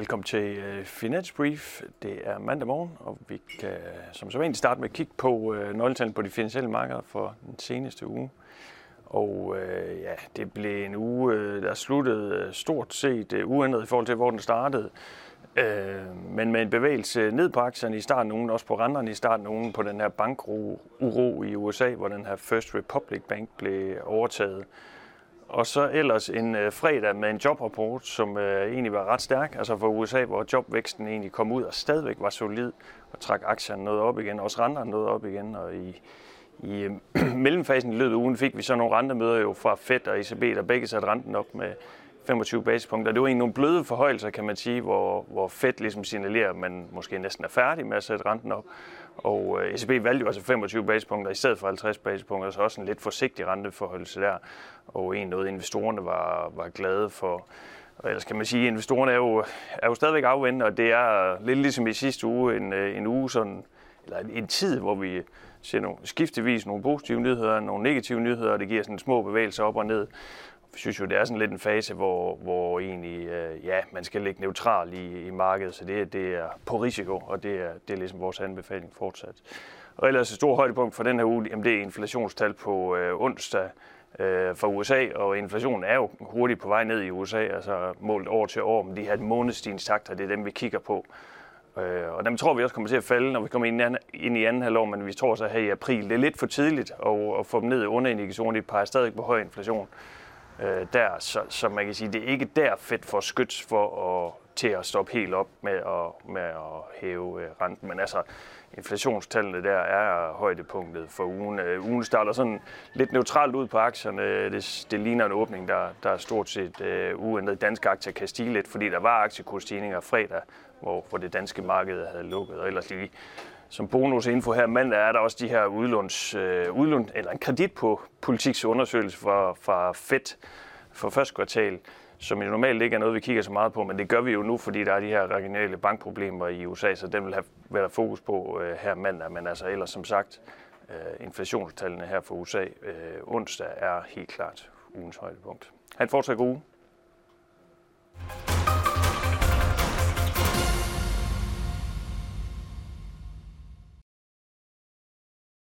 velkommen til øh, Finance Brief. Det er mandag morgen, og vi kan som så vanligt starte med at kigge på øh, nøgletallene på de finansielle markeder for den seneste uge. Og øh, ja, det blev en uge, øh, der sluttede stort set uh, uændret i forhold til, hvor den startede. Øh, men med en bevægelse ned på aktierne i starten, nogen også på renterne i starten, nogen på den her bankuro i USA, hvor den her First Republic Bank blev overtaget. Og så ellers en øh, fredag med en jobrapport, som øh, egentlig var ret stærk, altså for USA, hvor jobvæksten egentlig kom ud og stadigvæk var solid og trak aktierne noget op igen, også renterne noget op igen. Og i, i øh, mellemfasen i løbet af ugen fik vi så nogle rentemøder jo fra Fed og ECB, der begge satte renten op med 25 basispunkter. Det var egentlig nogle bløde forhøjelser, kan man sige, hvor, hvor Fed ligesom signalerer, at man måske næsten er færdig med at sætte renten op. Og øh, ECB valgte jo altså 25 basispunkter i stedet for 50 basispunkter, så også en lidt forsigtig renteforholdelse der. Og en noget, investorerne var, var glade for. Og ellers kan man sige, at investorerne er jo, er jo stadigvæk afvendende, og det er lidt ligesom i sidste uge, en, øh, en uge sådan, eller en tid, hvor vi ser nogle, skiftevis nogle positive nyheder, nogle negative nyheder, og det giver sådan små bevægelser op og ned. Jeg synes jo, det er sådan lidt en fase, hvor, hvor egentlig, øh, ja, man skal ligge neutral i, i markedet, så det, det er på risiko, og det er, det er ligesom vores anbefaling fortsat. Og ellers et stort højdepunkt for den her uge, jamen det er inflationstal på øh, onsdag øh, for USA, og inflationen er jo hurtigt på vej ned i USA, altså målt år til år, men de her månedstigningstakter, det er dem, vi kigger på. Øh, og dem tror vi også kommer til at falde, når vi kommer ind, ind i anden halvår, men vi tror så her i april. Det er lidt for tidligt at, at få dem ned under indikationen. De peger stadig på høj inflation øh, der, så, så man kan sige, det er ikke der fedt for skyts for at, til at stoppe helt op med at, med at hæve øh, renten. Men altså, inflationstallene der er højdepunktet for ugen. Øh, ugen starter sådan lidt neutralt ud på aktierne. Det, det ligner en åbning, der, der er stort set uh, uændret. Danske aktier kan stige lidt, fordi der var aktiekursstigninger fredag, hvor, hvor det danske marked havde lukket. Og ellers lige som bonusinfo her mandag er der også de her udlåns, øh, udlån, eller en kredit på politiksundersøgelse fra, fra FED for første kvartal, som jo normalt ikke er noget, vi kigger så meget på, men det gør vi jo nu, fordi der er de her regionale bankproblemer i USA, så den vil have været fokus på øh, her mandag. Men altså ellers som sagt, øh, inflationstallene her for USA øh, onsdag er helt klart ugens højdepunkt. Han fortsat god uge.